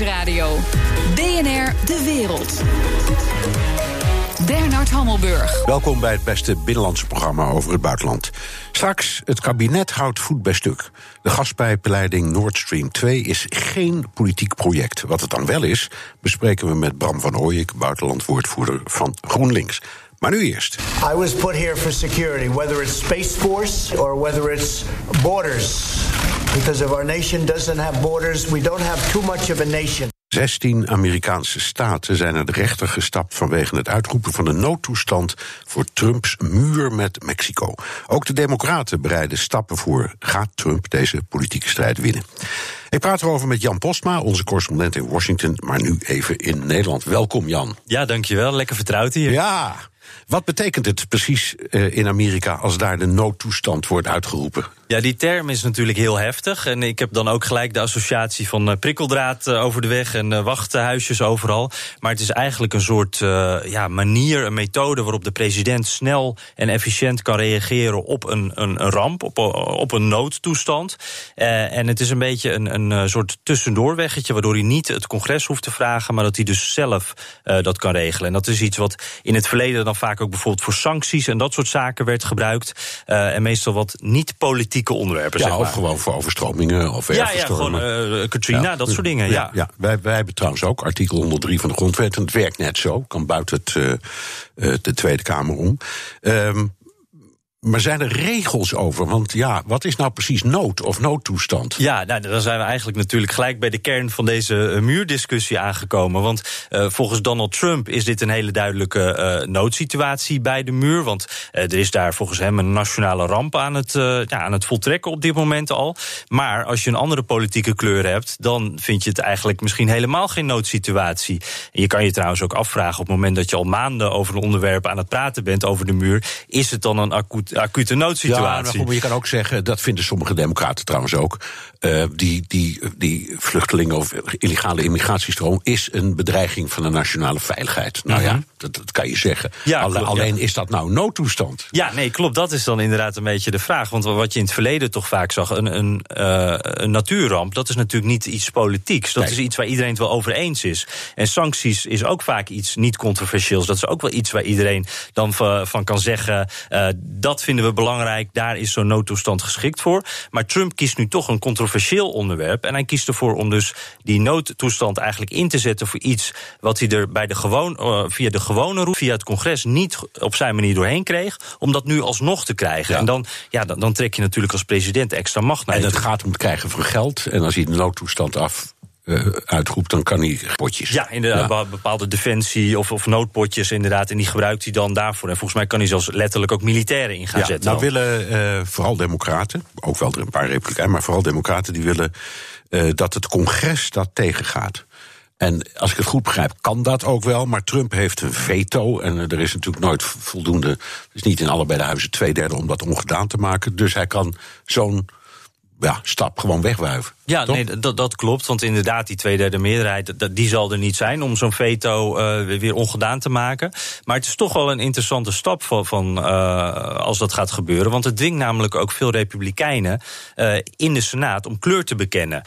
Nieuwsradio. BNR De Wereld. Bernard Hammelburg. Welkom bij het beste binnenlandse programma over het buitenland. Straks, het kabinet houdt voet bij stuk. De gaspijpleiding Nord Stream 2 is geen politiek project. Wat het dan wel is, bespreken we met Bram van Ooyek, buitenlandwoordvoerder van GroenLinks. Maar nu eerst. I was put here for security, whether it's Space Force or whether it's borders. Because if our nation doesn't have borders, we don't have too much of a nation. 16 Amerikaanse staten zijn naar de rechter gestapt vanwege het uitroepen van de noodtoestand voor Trumps muur met Mexico. Ook de Democraten bereiden stappen voor. Gaat Trump deze politieke strijd winnen? Ik praat erover met Jan Postma, onze correspondent in Washington, maar nu even in Nederland. Welkom Jan. Ja, dankjewel. Lekker vertrouwd hier. Ja. Wat betekent het precies uh, in Amerika als daar de noodtoestand wordt uitgeroepen? Ja, die term is natuurlijk heel heftig. En ik heb dan ook gelijk de associatie van uh, prikkeldraad uh, over de weg en uh, wachthuisjes overal. Maar het is eigenlijk een soort ja, manier, een methode waarop de president snel en efficiënt kan reageren op een, een, een ramp, op, op een noodtoestand. en het is een beetje een, een soort tussendoorweggetje, waardoor hij niet het congres hoeft te vragen, maar dat hij dus zelf dat kan regelen. En dat is iets wat in het verleden dan vaak ook bijvoorbeeld voor sancties en dat soort zaken werd gebruikt. en meestal wat niet politiek onderwerpen. Ja, zeg maar. of gewoon voor overstromingen of Ja, ja gewoon uh, Katrina, ja. dat soort dingen. Ja, ja. ja. Wij, wij hebben trouwens ook artikel 103 van de Grondwet. En het werkt net zo, kan buiten het, uh, de Tweede Kamer om. Um, maar zijn er regels over? Want ja, wat is nou precies nood of noodtoestand? Ja, nou, dan zijn we eigenlijk natuurlijk gelijk bij de kern van deze uh, muurdiscussie aangekomen. Want uh, volgens Donald Trump is dit een hele duidelijke uh, noodsituatie bij de muur. Want er is daar volgens hem een nationale ramp aan het, ja, aan het voltrekken op dit moment al. Maar als je een andere politieke kleur hebt, dan vind je het eigenlijk misschien helemaal geen noodsituatie. En je kan je trouwens ook afvragen op het moment dat je al maanden over een onderwerp aan het praten bent over de muur, is het dan een acuut acute noodsituatie. Ja, maar je kan ook zeggen, dat vinden sommige democraten trouwens ook. Uh, die, die, die vluchtelingen of illegale immigratiestroom is een bedreiging van de nationale veiligheid. Nou ja, dat, dat kan je zeggen. Ja, Alle, klopt, alleen ja. is dat nou noodtoestand? Ja, nee, klopt. Dat is dan inderdaad een beetje de vraag. Want wat je in het verleden toch vaak zag, een, een, uh, een natuurramp, dat is natuurlijk niet iets politieks. Dat Nee. is iets waar iedereen het wel over eens is. En sancties is ook vaak iets niet controversieels. Dat is ook wel iets waar iedereen dan van, kan zeggen, uh, dat vinden we belangrijk, daar is zo'n noodtoestand geschikt voor. Maar Trump kiest nu toch een controversieel onderwerp. En hij kiest ervoor om dus die noodtoestand eigenlijk in te zetten voor iets wat hij er bij de gewoon, uh, via de gewone route, via het congres, niet op zijn manier doorheen kreeg. Om dat nu alsnog te krijgen. Ja. En dan, ja, dan, dan trek je natuurlijk als president extra macht naar En toe. gaat om het krijgen van geld. En als hij de noodtoestand af uh, uitroept, dan kan hij potjes. Ja, inderdaad, ja. bepaalde defensie of, of noodpotjes inderdaad. En die gebruikt hij dan daarvoor. En volgens mij kan hij zelfs letterlijk ook militairen in gaan ja, zetten. Nou willen uh, vooral democraten, ook wel er een paar republikeinen, maar vooral democraten die willen uh, dat het congres dat tegengaat. En als ik het goed begrijp, kan dat ook wel. Maar Trump heeft een veto. En er is natuurlijk nooit voldoende. Het is niet in allebei de huizen twee derde om dat ongedaan te maken. Dus hij kan zo'n ja, stap gewoon wegwuiven. Ja, nee, dat, dat klopt. Want inderdaad, die tweederde meerderheid, dat, die zal er niet zijn om zo'n veto uh, weer ongedaan te maken. Maar het is toch wel een interessante stap van, van uh, als dat gaat gebeuren. Want het dwingt namelijk ook veel republikeinen uh, in de Senaat om kleur te bekennen.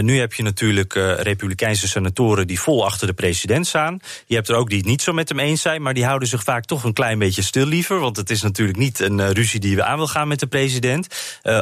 Nu heb je natuurlijk republikeinse senatoren die vol achter de president staan. Je hebt er ook die het niet zo met hem eens zijn, maar die houden zich vaak toch een klein beetje stil liever. Want het is natuurlijk niet een ruzie die we aan wil gaan met de president.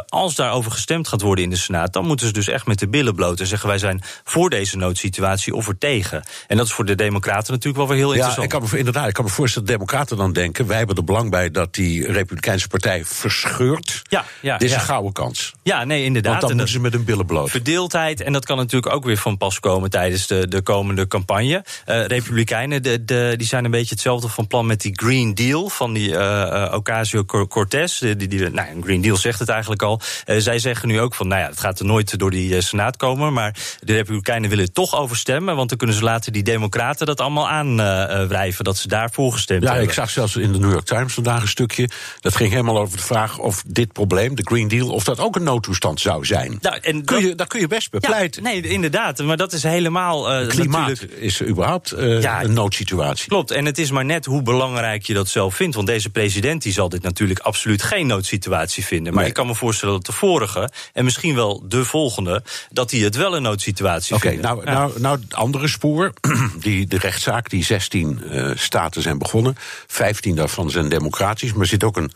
Als daarover gestemd gaat worden in de Senaat, dan moeten ze dus echt met de billen bloot en zeggen wij zijn voor deze noodsituatie of er tegen. En dat is voor de Democraten natuurlijk wel weer heel Ja, interessant. ik kan me, inderdaad, ik kan me voorstellen dat Democraten dan denken: wij hebben er belang bij dat die Republikeinse Partij verscheurt. Ja, ja, Dit is ja. een gouden kans. Ja, nee, inderdaad. Want dan En moeten ze met hun billen bloot. Verdeeldheid, en dat kan natuurlijk ook weer van pas komen tijdens de, de komende campagne. Uh, Republikeinen de, de, die zijn een beetje hetzelfde van plan met die Green Deal van die uh, Ocasio-Cortez. Die, die, die, nou, een Green Deal zegt het eigenlijk al. Uh, zij zeggen nu ook van, nou ja, het gaat er nooit door die uh, Senaat komen. Maar de Republikeinen willen toch over stemmen. Want dan kunnen ze later die Democraten dat allemaal aanwrijven. dat ze daarvoor gestemd Ja, hebben. ik zag zelfs in de New York Times vandaag een stukje. Dat ging helemaal over de vraag of dit probleem, de Green Deal, of dat ook een noodtoestand zou zijn. Nou, en kun dat- je, daar kun je best bepleiten. Ja, nee, inderdaad. Maar dat is helemaal. Uh, Klimaat natuurlijk... is überhaupt uh, Ja, een noodsituatie. Klopt, en het is maar net hoe belangrijk je dat zelf vindt. Want deze president die zal dit natuurlijk absoluut geen noodsituatie vinden. Maar Nee. ik kan me voorstellen dat de vorige, en misschien wel de volgende dat hij het wel een noodsituatie Oké, vindt. nou, nou, nou het andere spoor. Die, de rechtszaak, die 16 uh, staten zijn begonnen. 15 daarvan zijn democratisch, maar er zit ook een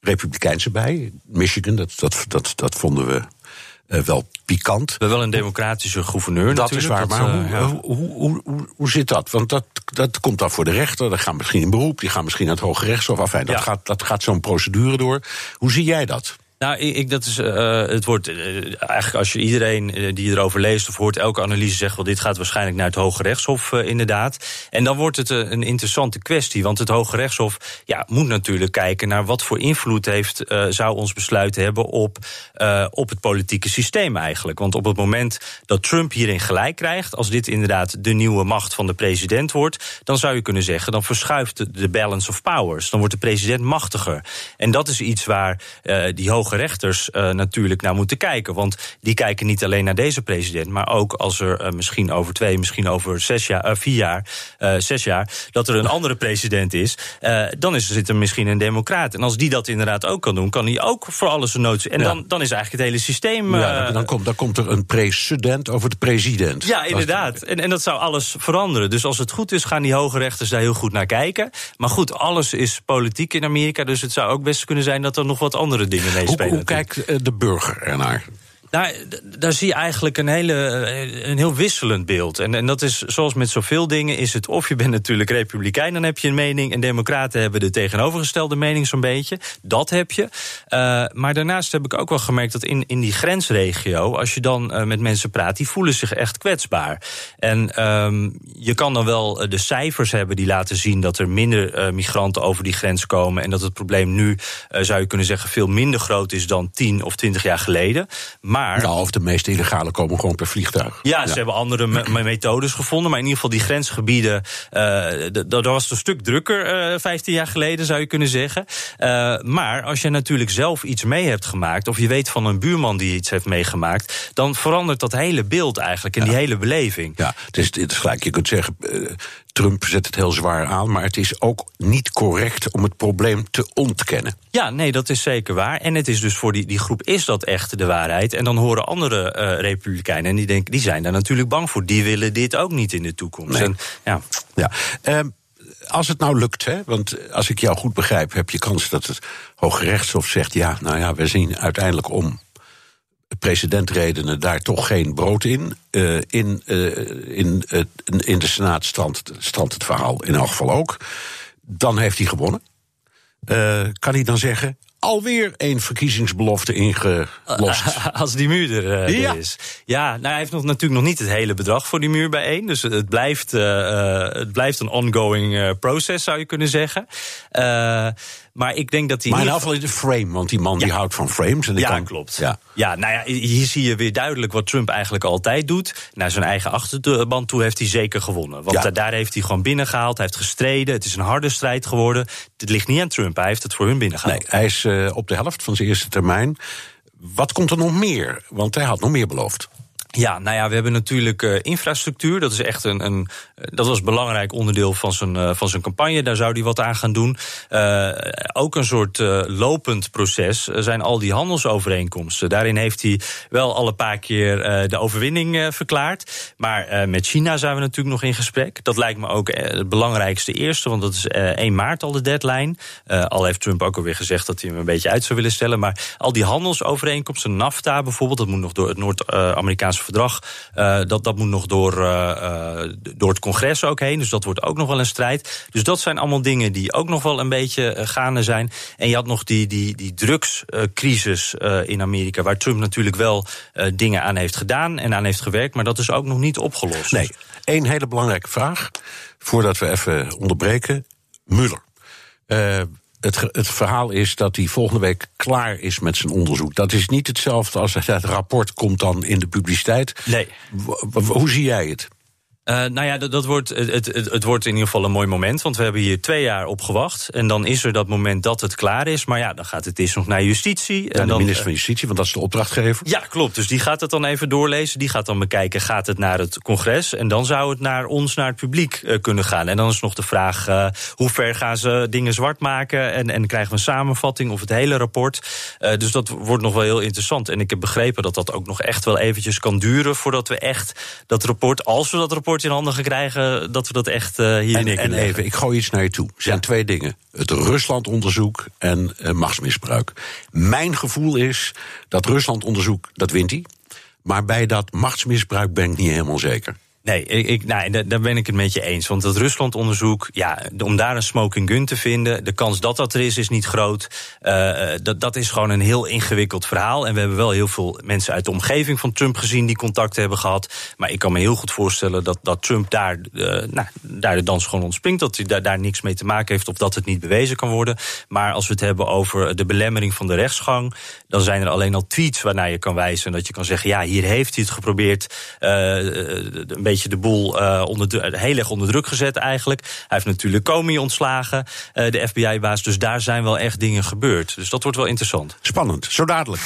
republikeinse bij. Michigan, dat, dat, dat, dat vonden we uh, wel pikant. We hebben wel een democratische gouverneur Dat natuurlijk. is waar, dat, maar uh, hoe, ja. hoe, hoe, hoe, hoe zit dat? Want dat, dat komt dan voor de rechter, dat gaat misschien in beroep... die gaan misschien naar het Hoge Rechtshof, afijn, dat Ja. gaat, dat gaat zo'n procedure door. Hoe zie jij dat? Nou, ik, dat is, eh, het wordt eh, eigenlijk als je iedereen eh, die erover leest of hoort, elke analyse zegt wel, dit gaat waarschijnlijk naar het Hoge Rechtshof inderdaad. En dan wordt het een interessante kwestie, want het Hoge Rechtshof ja, moet natuurlijk kijken naar wat voor invloed heeft, zou ons besluit hebben op, op het politieke systeem eigenlijk. Want op het moment dat Trump hierin gelijk krijgt, als dit inderdaad de nieuwe macht van de president wordt, dan zou je kunnen zeggen, dan verschuift de- balance of powers. Dan wordt de president machtiger. En dat is iets waar die hoge rechters eh, natuurlijk naar moeten kijken. Want die kijken niet alleen naar deze president, maar ook als er eh, misschien over twee, misschien over zes jaar, eh, vier jaar, zes jaar, dat er een andere president is, dan is, zit er misschien een democraat. En als die dat inderdaad ook kan doen, kan hij ook voor alles een nood. En Ja. dan, dan is eigenlijk het hele systeem. ja, dan, komt, dan komt er een precedent over de president. ja, inderdaad. En, en dat zou alles veranderen. Dus als het goed is, gaan die hoge rechters daar heel goed naar kijken. Maar goed, alles is politiek in Amerika. Dus het zou ook best kunnen zijn dat er nog wat andere dingen Hoe, hoe kijkt eh, de burger ernaar? Daar zie je eigenlijk een, hele, eh, een heel wisselend beeld. En, en dat is zoals met zoveel dingen: is het of je bent natuurlijk republikein, dan heb je een mening. En Democraten hebben de tegenovergestelde mening, zo'n beetje. Dat heb je. Eh, maar daarnaast heb ik ook wel gemerkt dat in, in die grensregio, als je dan eh, met mensen praat, die voelen zich echt kwetsbaar. En ehm, je kan dan wel de cijfers hebben die laten zien dat er minder migranten over die grens komen. En dat het probleem nu, zou je kunnen zeggen, veel minder groot is dan 10 of 20 jaar geleden. Maar. Nou, of de meeste illegale komen gewoon per vliegtuig. Ja, ze hebben andere me- me- methodes gevonden. Maar in ieder geval die grensgebieden. eh, dat was het een stuk drukker eh 15 jaar geleden, zou je kunnen zeggen. Eh, maar als je natuurlijk zelf iets mee hebt gemaakt. of je weet van een buurman die iets heeft meegemaakt. dan verandert dat hele beeld eigenlijk. en die hele beleving. Ja, het is, het is gelijk. Je kunt zeggen, Trump zet het heel zwaar aan, maar het is ook niet correct om het probleem te ontkennen. Ja, nee, dat is zeker waar. En het is dus voor die, die groep is dat echt de waarheid. En dan horen andere eh, republikeinen, en die, denken, die zijn daar natuurlijk bang voor. Die willen dit ook niet in de toekomst. Nee. En, ja. Ja. Ehm, als het nou lukt, hè, want als ik jou goed begrijp, heb je kans dat het Hoge Rechtshof zegt: ja, nou ja, we zien uiteindelijk om presidentredenen daar toch geen brood in. Eh, in, eh, in, in de Senaat strandt, strandt het verhaal in elk geval ook. Dan heeft hij gewonnen. Eh, kan hij dan zeggen: alweer één verkiezingsbelofte ingelost? Als die muur er, Ja. is. Ja, nou, hij heeft nog, natuurlijk nog niet het hele bedrag voor die muur bijeen. Dus het blijft, het blijft een ongoing eh, process, zou je kunnen zeggen. Maar ik denk dat hij. maar in elk geval in de frame, want die man die houdt van frames. En die Ja, kan, klopt. Ja. Ja. nou ja, hier zie je weer duidelijk wat Trump eigenlijk altijd doet. Naar zijn eigen achterban toe heeft hij zeker gewonnen. Want Ja. daar heeft hij gewoon binnengehaald. Hij heeft gestreden. Het is een harde strijd geworden. Het ligt niet aan Trump. Hij heeft het voor hun binnengehaald. Nee, hij is eh, op de helft van zijn eerste termijn. Wat komt er nog meer? Want hij had nog meer beloofd. Ja, nou ja, we hebben natuurlijk eh, infrastructuur. Dat is echt een, een eh, dat was een belangrijk onderdeel van zijn, eh, van zijn campagne. Daar zou hij wat aan gaan doen. Ook een soort lopend proces zijn al die handelsovereenkomsten. Daarin heeft hij wel al een paar keer de overwinning verklaard. Maar met China zijn we natuurlijk nog in gesprek. Dat lijkt me ook het belangrijkste eerste, want dat is eh, 1 maart al de deadline. Al heeft Trump ook alweer gezegd dat hij hem een beetje uit zou willen stellen. Maar al die handelsovereenkomsten, NAFTA bijvoorbeeld, dat moet nog door het Noord-Amerikaanse verdrag. eh, dat, dat moet nog door, eh, eh, door het congres ook heen. Dus dat wordt ook nog wel een strijd. Dus dat zijn allemaal dingen die ook nog wel een beetje gaande zijn. En je had nog die, die, die drugscrisis in Amerika, waar Trump natuurlijk wel dingen aan heeft gedaan en aan heeft gewerkt. Maar dat is ook nog niet opgelost. Nee, één hele belangrijke vraag. Voordat we even onderbreken. Muller. Het, het verhaal is dat hij volgende week klaar is met zijn onderzoek. Dat is niet hetzelfde als het rapport komt dan in de publiciteit. Nee. Hoe zie jij het? Uh, nou ja, dat, dat wordt, het, het, het, wordt in ieder geval een mooi moment. Want we hebben hier twee jaar op gewacht. En dan is er dat moment dat het klaar is. Maar ja, dan gaat het eerst nog naar justitie. Ja, en de dan, minister van Justitie, want dat is de opdrachtgever. Ja, klopt. Dus die gaat het dan even doorlezen. Die gaat dan bekijken, gaat het naar het congres? En dan zou het naar ons, naar het publiek uh, kunnen gaan. En dan is nog de vraag, uh, hoe ver gaan ze dingen zwart maken? En, en krijgen we een samenvatting of het hele rapport? dus dat wordt nog wel heel interessant. En ik heb begrepen dat dat ook nog echt wel eventjes kan duren... voordat we echt dat rapport, als we dat rapport in handen gaan krijgen... dat we dat echt uh, hier en, en even, ik gooi iets naar je toe. Er zijn ja. twee dingen. Het Rusland-onderzoek en uh, machtsmisbruik. Mijn gevoel is dat Rusland-onderzoek, dat wint hij. Maar bij dat machtsmisbruik ben ik niet helemaal zeker. Nee, ik, nou, daar ben ik het met je eens. Want dat Rusland-onderzoek, ja, om daar een smoking gun te vinden, de kans dat dat er is, is niet groot. Uh, dat, dat is gewoon een heel ingewikkeld verhaal. En we hebben wel heel veel mensen uit de omgeving van Trump gezien die contact hebben gehad. Maar ik kan me heel goed voorstellen dat, dat Trump daar, uh, nou, daar de dans gewoon ontspringt. Dat hij daar, daar niks mee te maken heeft of dat het niet bewezen kan worden. Maar als we het hebben over de belemmering van de rechtsgang, dan zijn er alleen al tweets waarnaar je kan wijzen. Dat je kan zeggen, ja, hier heeft hij het geprobeerd een beetje de boel uh, onder, heel erg onder druk gezet eigenlijk. Hij heeft natuurlijk Comey ontslagen, uh, de FBI-baas. Dus daar zijn wel echt dingen gebeurd. Dus dat wordt wel interessant. Spannend, zo dadelijk.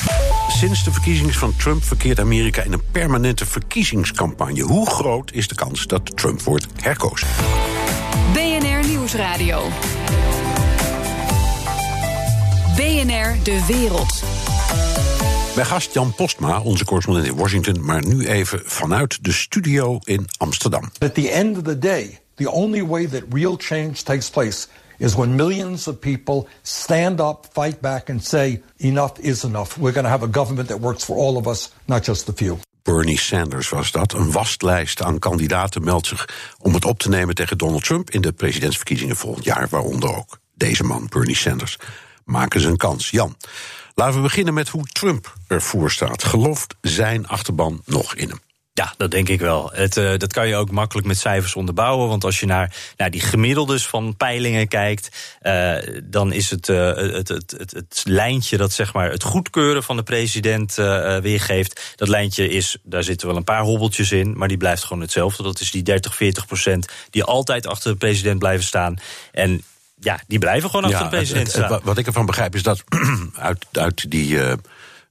Sinds de verkiezingen van Trump verkeert Amerika in een permanente verkiezingscampagne. Hoe groot is de kans dat Trump wordt herkozen? BNR Nieuwsradio. BNR De Wereld. Bij gast Jan Postma, onze correspondent in Washington, maar nu even vanuit de studio in Amsterdam. At the end of the day, the only way that real change takes place is when millions of people stand up, fight back, and say, enough is enough. We're going to have a government that works for all of us, not just the few. Bernie Sanders was dat. Een wastlijst aan kandidaten meldt zich om het op te nemen tegen Donald Trump in de presidentsverkiezingen volgend jaar, waaronder ook deze man, Bernie Sanders. Maken ze een kans. Jan, laten we beginnen met hoe Trump ervoor staat. Gelooft zijn achterban nog in hem? Ja, dat denk ik wel. Het, uh, dat kan je ook makkelijk met cijfers onderbouwen. Want als je naar, die gemiddeldes van peilingen kijkt, uh, dan is het, uh, het, het, het, het, lijntje dat zeg maar het goedkeuren van de president weergeeft. Dat lijntje is, daar zitten wel een paar hobbeltjes in, maar die blijft gewoon hetzelfde. Dat is die 30, 40 procent die altijd achter de president blijven staan. En ja, die blijven gewoon achter ja, de president het, het, staan. Wat ik ervan begrijp is dat uit, uit die uh,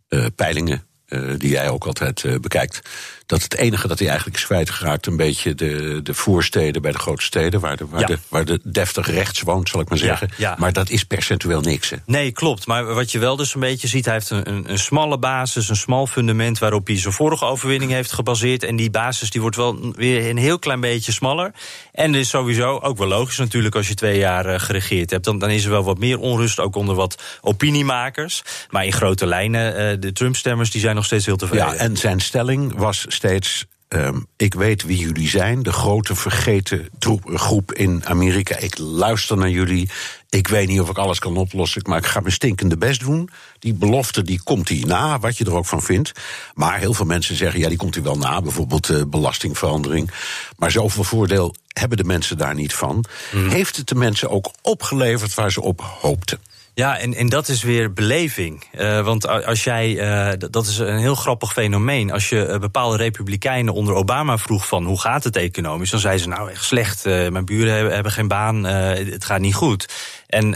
uh, peilingen, uh, die jij ook altijd bekijkt, dat het enige dat hij eigenlijk is kwijtgeraakt... een beetje de, de voorsteden bij de grote steden... waar de, waar, Ja. de, waar de deftig rechts woont, zal ik maar zeggen. ja. Maar dat is percentueel niks, hè? Nee, klopt. Maar wat je wel dus een beetje ziet, hij heeft een, een, een smalle basis, een smal fundament waarop hij zijn vorige overwinning heeft gebaseerd. En die basis die wordt wel weer een heel klein beetje smaller. En is sowieso ook wel logisch natuurlijk als je twee jaar uh, geregeerd hebt. Dan, dan is er wel wat meer onrust, ook onder wat opiniemakers. Maar in grote lijnen, uh, de Trump-stemmers die zijn nog steeds heel tevreden. Ja, en zijn stelling was steeds. Um, ik weet wie jullie zijn, de grote vergeten troep, groep in Amerika. Ik luister naar jullie. Ik weet niet of ik alles kan oplossen, maar ik ga mijn stinkende best doen. Die belofte die komt hij na, wat je er ook van vindt. Maar heel veel mensen zeggen, ja, die komt hij wel na. Bijvoorbeeld uh, belastingverandering. Maar zoveel voordeel hebben de mensen daar niet van. Mm. Heeft het de mensen ook opgeleverd waar ze op hoopten? Ja, en, en dat is weer beleving. Uh, want als jij, uh, dat is een heel grappig fenomeen. Als je uh, bepaalde republikeinen onder Obama vroeg van hoe gaat het economisch, dan zeiden ze nou echt slecht. mijn buren hebben, hebben geen baan, het gaat niet goed. En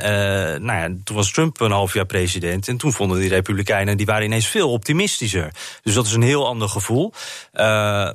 nou ja, toen was Trump een half jaar president. En toen vonden die Republikeinen, die waren ineens veel optimistischer. Dus dat is een heel ander gevoel.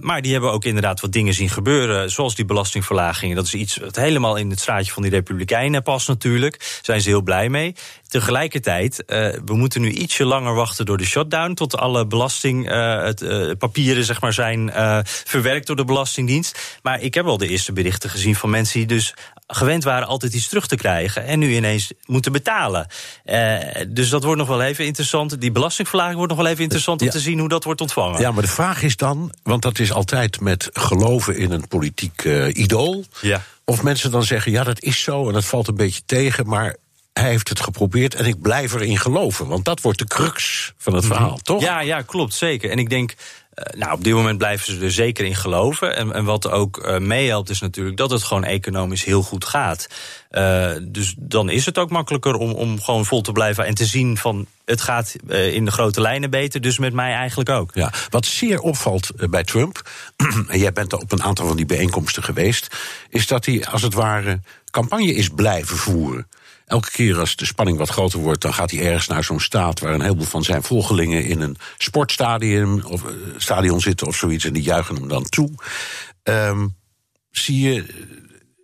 maar die hebben ook inderdaad wat dingen zien gebeuren. Zoals die belastingverlagingen. Dat is iets wat helemaal in het straatje van die Republikeinen past natuurlijk. Zijn ze heel blij mee. Tegelijkertijd, uh, we moeten nu ietsje langer wachten door de shutdown. Tot alle belastingpapieren zeg maar, zijn verwerkt door de Belastingdienst. Maar ik heb al de eerste berichten gezien van mensen die dus gewend waren altijd iets terug te krijgen. En nu ineens moeten betalen. dus dat wordt nog wel even interessant. Die belastingverlaging wordt nog wel even interessant om ja. te zien hoe dat wordt ontvangen. Ja, maar de vraag is dan, want dat is altijd met geloven in een politiek idool. Ja. Of mensen dan zeggen, ja, dat is zo en dat valt een beetje tegen, maar hij heeft het geprobeerd en ik blijf erin geloven. Want dat wordt de crux van het verhaal, toch? Ja, ja, klopt, zeker. En ik denk. Nou, op dit moment blijven ze er zeker in geloven. En, en wat ook uh, meehelpt is natuurlijk dat het gewoon economisch heel goed gaat. Uh, dus dan is het ook makkelijker om, om gewoon vol te blijven en te zien van het gaat in de grote lijnen beter, dus met mij eigenlijk ook. Ja, wat zeer opvalt bij Trump, en jij bent op een aantal van die bijeenkomsten geweest, is dat hij als het ware campagne is blijven voeren. Elke keer als de spanning wat groter wordt, dan gaat hij ergens naar zo'n staat waar een heleboel van zijn volgelingen in een sportstadion of, uh, stadion zitten of zoiets en die juichen hem dan toe. Um, zie je.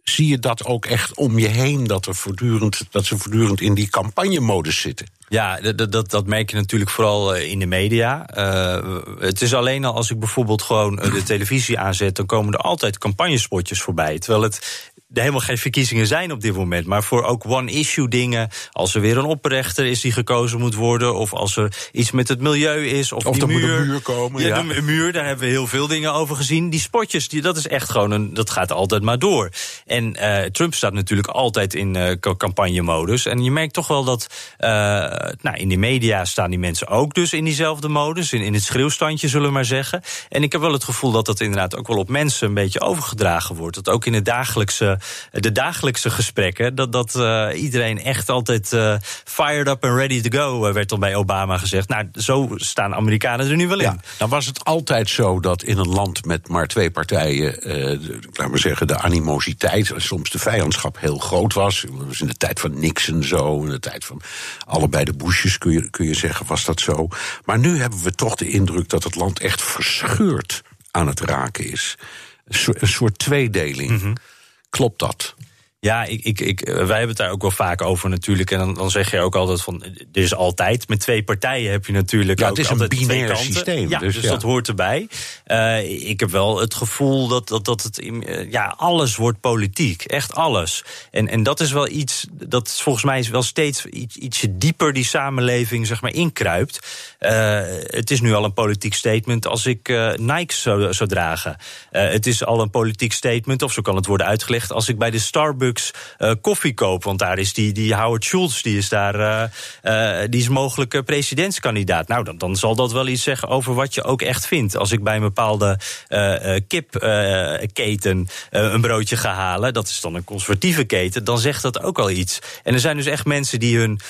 Zie je dat ook echt om je heen, dat, er voortdurend, dat ze voortdurend in die campagnemodus zitten? Ja, dat, dat, dat merk je natuurlijk vooral in de media. Uh, het is alleen al als ik bijvoorbeeld gewoon de televisie aanzet, dan komen er altijd campagnespotjes voorbij. Terwijl het er helemaal geen verkiezingen zijn op dit moment. Maar voor ook one-issue dingen. Als er weer een oprechter is die gekozen moet worden. Of als er iets met het milieu is. Of, of die muur. Moet een muur komen. Ja, ja. de muur, daar hebben we heel veel dingen over gezien. Die spotjes, die, dat is echt gewoon een. Dat gaat altijd maar door. En uh, Trump staat natuurlijk altijd in uh, campagnemodus. En je merkt toch wel dat. Uh, nou, in de media staan die mensen ook dus in diezelfde modus. In, in het schreeuwstandje, zullen we maar zeggen. En ik heb wel het gevoel dat dat inderdaad ook wel op mensen een beetje overgedragen wordt. Dat ook in het dagelijkse de dagelijkse gesprekken, dat, dat uh, iedereen echt altijd uh, fired up and ready to go, werd al bij Obama gezegd. Nou, zo staan Amerikanen er nu wel in. Ja, dan was het altijd zo dat in een land met maar twee partijen, laat maar zeggen, de animositeit, soms de vijandschap heel groot was. Dat was in de tijd van Nixon zo, in de tijd van allebei de Bushes kun je, kun je zeggen, was dat zo. Maar nu hebben we toch de indruk dat het land echt verscheurd aan het raken is. Een soort tweedeling. Mm -hmm. Klopt dat? Ja, ik, ik, ik, wij hebben het daar ook wel vaak over natuurlijk. En dan, dan zeg je ook altijd van, er is altijd, met twee partijen heb je natuurlijk ja, ook het is een binair systeem. Ja, dus, dus dus ja. dat hoort erbij. Uh, ik heb wel het gevoel dat, dat, dat het, ja, alles wordt politiek. Echt alles. En, en dat is wel iets, dat is volgens mij wel steeds iets, ietsje dieper die samenleving, zeg maar, inkruipt. Uh, het is nu al een politiek statement als ik uh, Nike zou, zou dragen. het is al een politiek statement, of zo kan het worden uitgelegd, als ik bij de Starbucks uh, koffie koop. Want daar is die, die Howard Schultz, die is daar, uh, uh, die is mogelijk presidentskandidaat. Nou, dan, dan zal dat wel iets zeggen over wat je ook echt vindt. Als ik bij een bepaalde kipketen een broodje ga halen, dat is dan een conservatieve keten, dan zegt dat ook al iets. En er zijn dus echt mensen die hun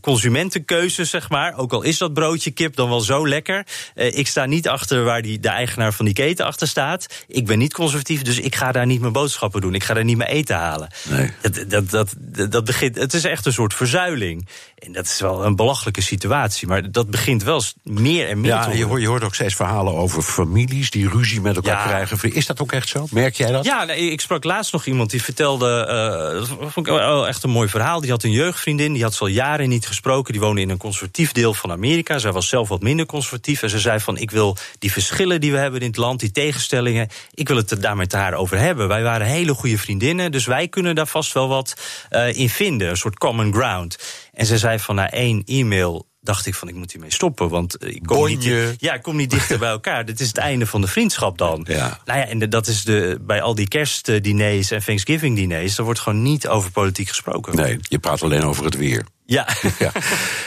consumentenkeuze, zeg maar. Ook al is dat broodje kip dan wel zo lekker. Uh, ik sta niet achter waar die, de eigenaar van die keten achter staat. Ik ben niet conservatief, dus ik ga daar niet mijn boodschappen doen. Ik ga daar niet mijn eten halen. Nee. Dat, dat, dat, dat begint, het is echt een soort verzuiling. En dat is wel een belachelijke situatie. Maar dat begint wel meer en meer ja, te je hoort, je hoort ook steeds verhalen over families die ruzie met elkaar Ja. krijgen. Is dat ook echt zo? Merk jij dat? Ja, nee, ik sprak laatst nog iemand die vertelde. Uh, dat vond ik wel echt een mooi verhaal. Die had een jeugdvriendin, die had ze al jaren niet gesproken. Die woonde in een conservatief deel van Amerika. Zij was zelf wat minder conservatief. En ze zei van: Ik wil die verschillen die we hebben in het land, die tegenstellingen. Ik wil het daar met haar over hebben. Wij waren hele goede vriendinnen, dus wij kunnen daar vast wel wat uh, in vinden. Een soort common ground. En ze zei van na één e-mail dacht ik van ik moet hiermee stoppen. Want ik kom, niet, ja, ik kom niet dichter bij elkaar. Dit is het einde van de vriendschap dan. Ja. Nou ja, en dat is de, bij al die kerstdiners en Thanksgiving diners... er wordt gewoon niet over politiek gesproken. Nee, je praat alleen over het weer. Ja. Ja.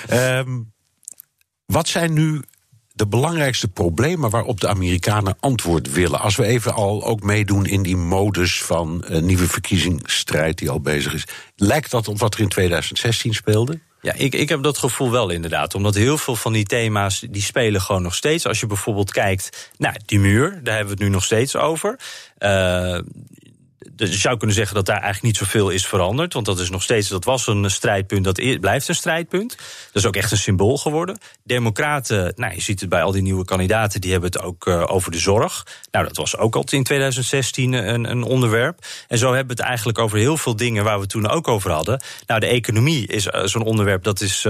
Ehm, wat zijn nu de belangrijkste problemen waarop de Amerikanen antwoord willen? Als we even al ook meedoen in die modus van een nieuwe verkiezingsstrijd die al bezig is. Lijkt dat op wat er in 2016 speelde? Ja, ik, ik heb dat gevoel wel inderdaad. Omdat heel veel van die thema's, die spelen gewoon nog steeds. Als je bijvoorbeeld kijkt naar die muur, daar hebben we het nu nog steeds over. Uh, dus je zou kunnen zeggen dat daar eigenlijk niet zoveel is veranderd. Want dat is nog steeds, dat was een strijdpunt, dat blijft een strijdpunt. Dat is ook echt een symbool geworden. Democraten, nou, je ziet het bij al die nieuwe kandidaten, die hebben het ook uh, over de zorg. Nou, dat was ook al in 2016 een, een onderwerp. En zo hebben we het eigenlijk over heel veel dingen waar we toen ook over hadden. Nou, de economie is uh, zo'n onderwerp, dat is.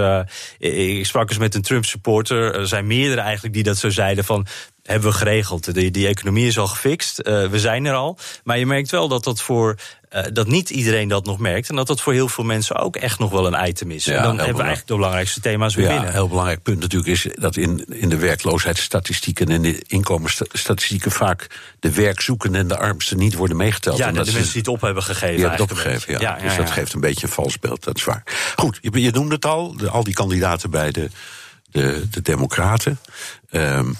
Ik sprak eens met een Trump-supporter. Er zijn meerdere eigenlijk die dat zo zeiden van hebben we geregeld. Die, die economie is al gefixt. Uh, we zijn er al. Maar je merkt wel dat dat voor. Uh, dat niet iedereen dat nog merkt. En dat dat voor heel veel mensen ook echt nog wel een item is. Ja, en dan hebben we eigenlijk de belangrijkste thema's weer Ja, binnen. een heel belangrijk punt natuurlijk is dat in, in de werkloosheidsstatistieken en de inkomensstatistieken vaak de werkzoekenden en de armsten niet worden meegeteld. Ja, En de, dat de mensen die het op hebben gegeven. Die hebben het eigenlijk opgegeven, ja. Dus dat geeft een beetje een vals beeld, dat is waar. Goed, je, je noemde het al, de, al die kandidaten bij de, de, de Democraten. Ehm,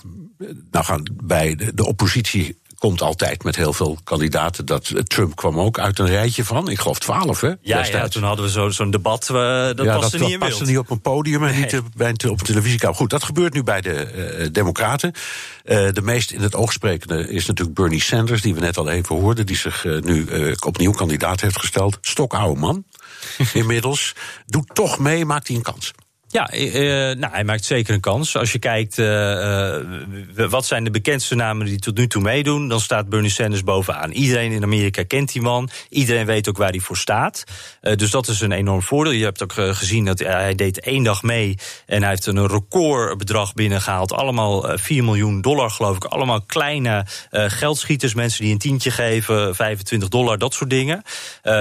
nou gaan bij de, de oppositie komt altijd met heel veel kandidaten. Dat, eh, Trump kwam ook uit een rijtje van, ik geloof twaalf, hè? Ja, ja, toen hadden we zo- zo'n debat, eh, dat ja, paste dat, niet dat paste niet op een podium en niet Nee. bij een, te- op een televisiekamer. Goed, dat gebeurt nu bij de eh, Democraten. De meest in het oog sprekende is natuurlijk Bernie Sanders, die we net al even hoorden, die zich nu opnieuw kandidaat heeft gesteld. Stokoude man, inmiddels. Doet toch mee, maakt hij een kans. Ja, eh, eh, nou, hij maakt zeker een kans. Als je kijkt, eh, wat zijn de bekendste namen die tot nu toe meedoen... dan staat Bernie Sanders bovenaan. Iedereen in Amerika kent die man. Iedereen weet ook waar hij voor staat. Dus dat is een enorm voordeel. Je hebt ook gezien dat hij, deed één dag mee... en hij heeft een recordbedrag binnengehaald. Allemaal eh, 4 miljoen dollar, geloof ik. Allemaal kleine geldschieters, mensen die een tientje geven... 25 dollar, dat soort dingen.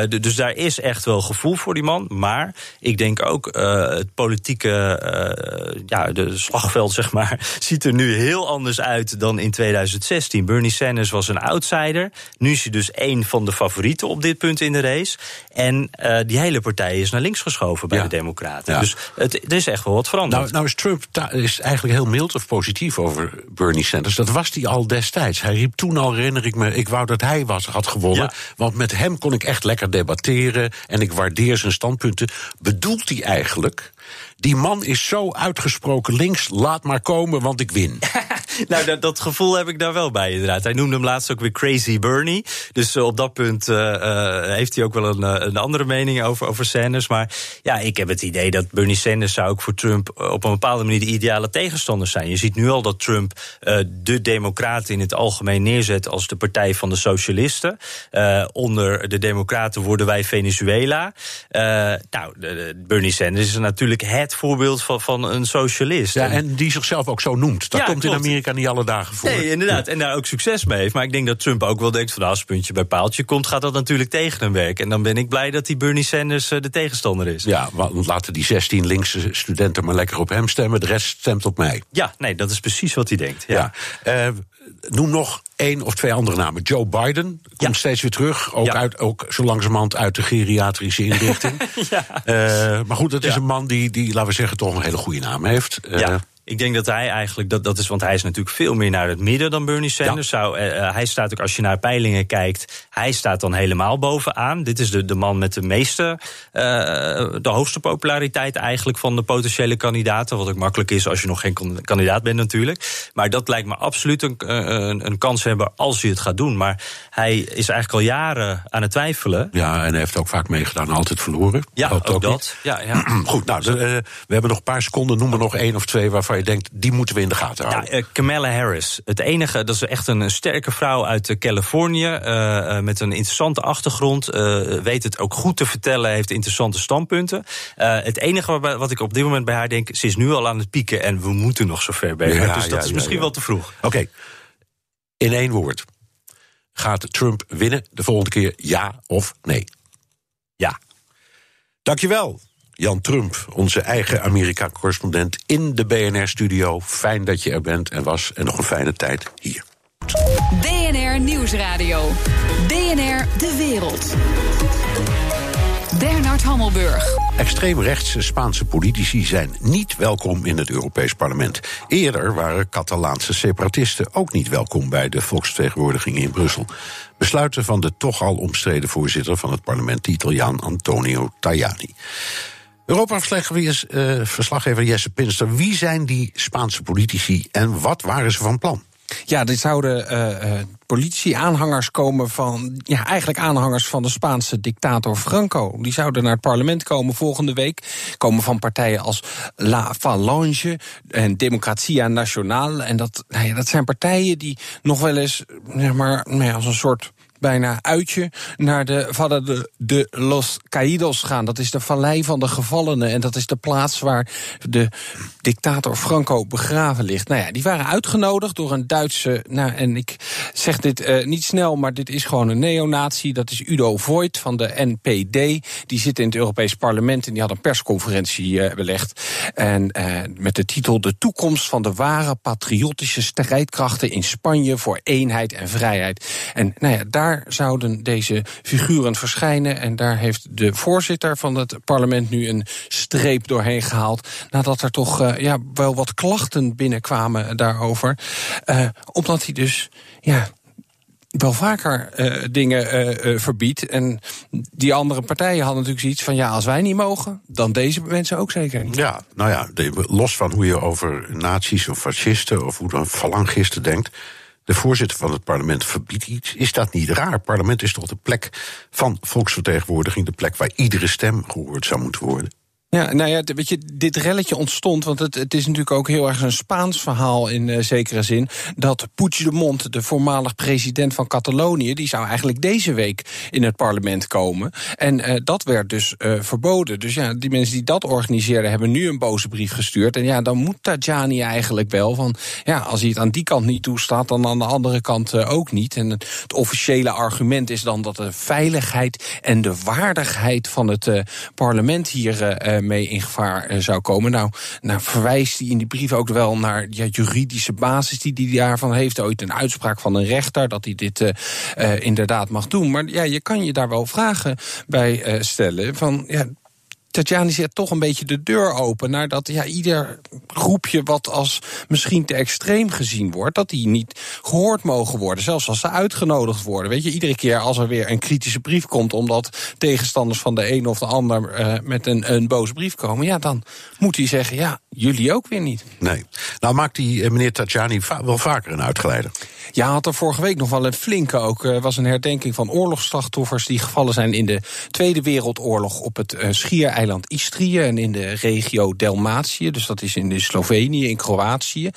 Dus daar is echt wel gevoel voor die man. Maar ik denk ook het politieke eh, ja, de slagveld, zeg maar, ziet er nu heel anders uit dan in 2016. Bernie Sanders was een outsider. Nu is hij dus één van de favorieten op dit punt in de race. En eh, die hele partij is naar links geschoven bij Ja. de Democraten. Ja. Dus het, er is echt wel wat veranderd. Nou, nou is Trump is eigenlijk heel mild of positief over Bernie Sanders. Dat was hij al destijds. Hij riep toen al, herinner ik me, ik wou dat hij was, had gewonnen. Ja. Want met hem kon ik echt lekker debatteren en ik waardeer zijn standpunten. Bedoelt hij eigenlijk, die man is zo uitgesproken links, laat maar komen, want ik win. Nou, dat, dat gevoel heb ik daar wel bij, inderdaad. Hij noemde hem laatst ook weer Crazy Bernie. Dus eh, op dat punt eh, eh, heeft hij ook wel een, een andere mening over, over Sanders. Maar ja, ik heb het idee dat Bernie Sanders zou ook voor Trump op een bepaalde manier de ideale tegenstander zijn. Je ziet nu al dat Trump de Democraten in het algemeen neerzet als de partij van de socialisten. Onder de Democraten worden wij Venezuela. Nou, Bernie Sanders is natuurlijk het voorbeeld van, van een socialist. Ja, En- die zichzelf ook zo noemt. Dat Ja, komt in klopt. Amerika niet alle dagen voor. Nee, inderdaad. En daar ook succes mee heeft. Maar ik denk dat Trump ook wel denkt van nou, als puntje bij paaltje komt, gaat dat natuurlijk tegen hem werken. En dan ben ik blij dat die Bernie Sanders eh, de tegenstander is. Ja, want laten die 16 linkse studenten maar lekker op hem stemmen. De rest stemt op mij. Ja, nee, dat is precies wat hij denkt. Ja. Ja. Eh, noem nog één of twee andere namen. Joe Biden komt Ja. steeds weer terug. Ook, Ja. uit, ook zo langzamerhand uit de geriatrische inrichting. Eh, maar goed, dat is Ja. een man die, die, laten we zeggen, toch een hele goede naam heeft. Eh, Ja. Ik denk dat hij eigenlijk, dat, dat is, want hij is natuurlijk veel meer naar het midden dan Bernie Sanders. Zou, eh, eh, hij staat ook, als je naar peilingen kijkt, hij staat dan helemaal bovenaan. Dit is de, de man met de meeste, eh, de hoogste populariteit eigenlijk van de potentiële kandidaten. Wat ook makkelijk is als je nog geen kan- kandidaat bent natuurlijk. Maar dat lijkt me absoluut een, een, een kans hebben als hij het gaat doen. Maar hij is eigenlijk al jaren aan het twijfelen. Ja, en hij heeft ook vaak meegedaan, altijd verloren. Ja, ook, dat. Ja, ja. Goed, nou, we hebben nog een paar seconden. Noem er nog één of twee waarvan je denkt, die moeten we in de gaten Ja, houden. eh, Kamala Harris. Het enige, dat is echt een sterke vrouw uit eh, Californië. eh, met een interessante achtergrond. weet het ook goed te vertellen. Heeft interessante standpunten. Het enige wat ik op dit moment bij haar denk. Ze is nu al aan het pieken. En we moeten nog zover bij haar. Ja, Dus dat ja, is misschien wel te vroeg. Oké, in één woord. Gaat Trump winnen de volgende keer, ja of nee? Ja. Dankjewel, Jan Trump, onze eigen Amerika-correspondent in de BNR-studio. Fijn dat je er bent en was en nog een fijne tijd hier. BNR Nieuwsradio. BNR De Wereld. Bernard Hammelburg. Extreemrechtse Spaanse politici zijn niet welkom in het Europees Parlement. Eerder waren Catalaanse separatisten ook niet welkom bij de volksvertegenwoordiging in Brussel. Besluiten van de toch al omstreden voorzitter van het parlement, de Italiaan Antonio Tajani. Europa-verslaggever Jesse Pinster, wie zijn die Spaanse politici en wat waren ze van plan? Ja, dit zouden eh, eh, politie-aanhangers komen van. Ja, eigenlijk aanhangers van de Spaanse dictator Franco. Die zouden naar het parlement komen volgende week. Komen van partijen als La Falange en Democratia Nacional. En dat, nou ja, dat zijn partijen die nog wel eens, zeg maar, nou als een soort bijna uitje naar de Valla de, de Los Caídos gaan. Dat is de vallei van de gevallenen. En dat is de plaats waar de dictator Franco begraven ligt. Nou ja, die waren uitgenodigd door een Duitse. Nou, en ik zeg dit uh, niet snel, maar dit is gewoon een neonatie. Dat is Udo Voigt van de NPD. Die zit in het Europees Parlement en die had een persconferentie uh, belegd. En uh, met de titel De toekomst van de ware patriotische strijdkrachten in Spanje voor eenheid en vrijheid. En nou ja, daar zouden deze figuren verschijnen. En daar heeft de voorzitter van het parlement nu een streep doorheen gehaald. Nadat er toch uh, ja, wel wat klachten binnenkwamen daarover. Uh, omdat hij dus ja, wel vaker uh, dingen verbiedt. En die andere partijen hadden natuurlijk zoiets van... ja, als wij niet mogen, dan deze mensen ook zeker niet. Ja, nou ja, los van hoe je over nazi's of fascisten... of hoe dan falangisten denkt... de voorzitter van het parlement verbiedt iets, is dat niet raar? Het parlement is toch de plek van volksvertegenwoordiging... de plek waar iedere stem gehoord zou moeten worden? Ja, nou ja, weet je, dit relletje ontstond, want het, het is natuurlijk ook heel erg een Spaans verhaal in uh, zekere zin. Dat Puigdemont, de voormalig president van Catalonië, die zou eigenlijk deze week in het parlement komen. En uh, dat werd dus uh, verboden. Dus ja, die mensen die dat organiseerden hebben nu een boze brief gestuurd. En ja, dan moet Tajani eigenlijk wel van, ja, als hij het aan die kant niet toestaat, dan aan de andere kant ook niet. En het, het, officiële argument is dan dat de veiligheid en de waardigheid van het parlement hier mee in gevaar uh, zou komen. Nou, nou verwijst hij in die brief ook wel naar ja, juridische basis die hij daarvan heeft. Ooit een uitspraak van een rechter dat hij dit uh, uh, inderdaad mag doen. Maar ja, je kan je daar wel vragen bij stellen. Van ja, Tatjana zet toch een beetje de deur open naar dat ja, ieder groepje wat als misschien te extreem gezien wordt, dat die niet gehoord mogen worden, zelfs als ze uitgenodigd worden. Weet je, iedere keer als er weer een kritische brief komt, omdat tegenstanders van de een of de ander uh, met een, een boze brief komen, ja, dan moet hij zeggen, ja, jullie ook weer niet. Nee. Nou maakt die meneer Tajani va wel vaker een uitgeleider. Ja, had er vorige week nog wel een flinke ook. Uh, was een herdenking van oorlogsslachtoffers die gevallen zijn in de Tweede Wereldoorlog op het uh, schiereiland Istrië en in de regio Dalmatië. Dus dat is in de Slovenië, in Kroatië.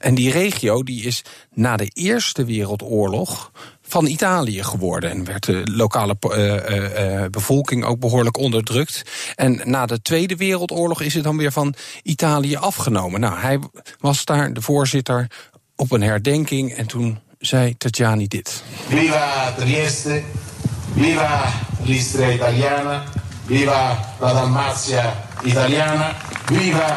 En die regio die is na de Eerste Wereldoorlog van Italië geworden. En werd de lokale uh, uh, bevolking ook behoorlijk onderdrukt. En na de Tweede Wereldoorlog is het dan weer van Italië afgenomen. Nou, hij was daar de voorzitter op een herdenking en toen zei Tajani dit. Viva Trieste, viva l'Istria Italiana, viva la Dalmatia Italiana, viva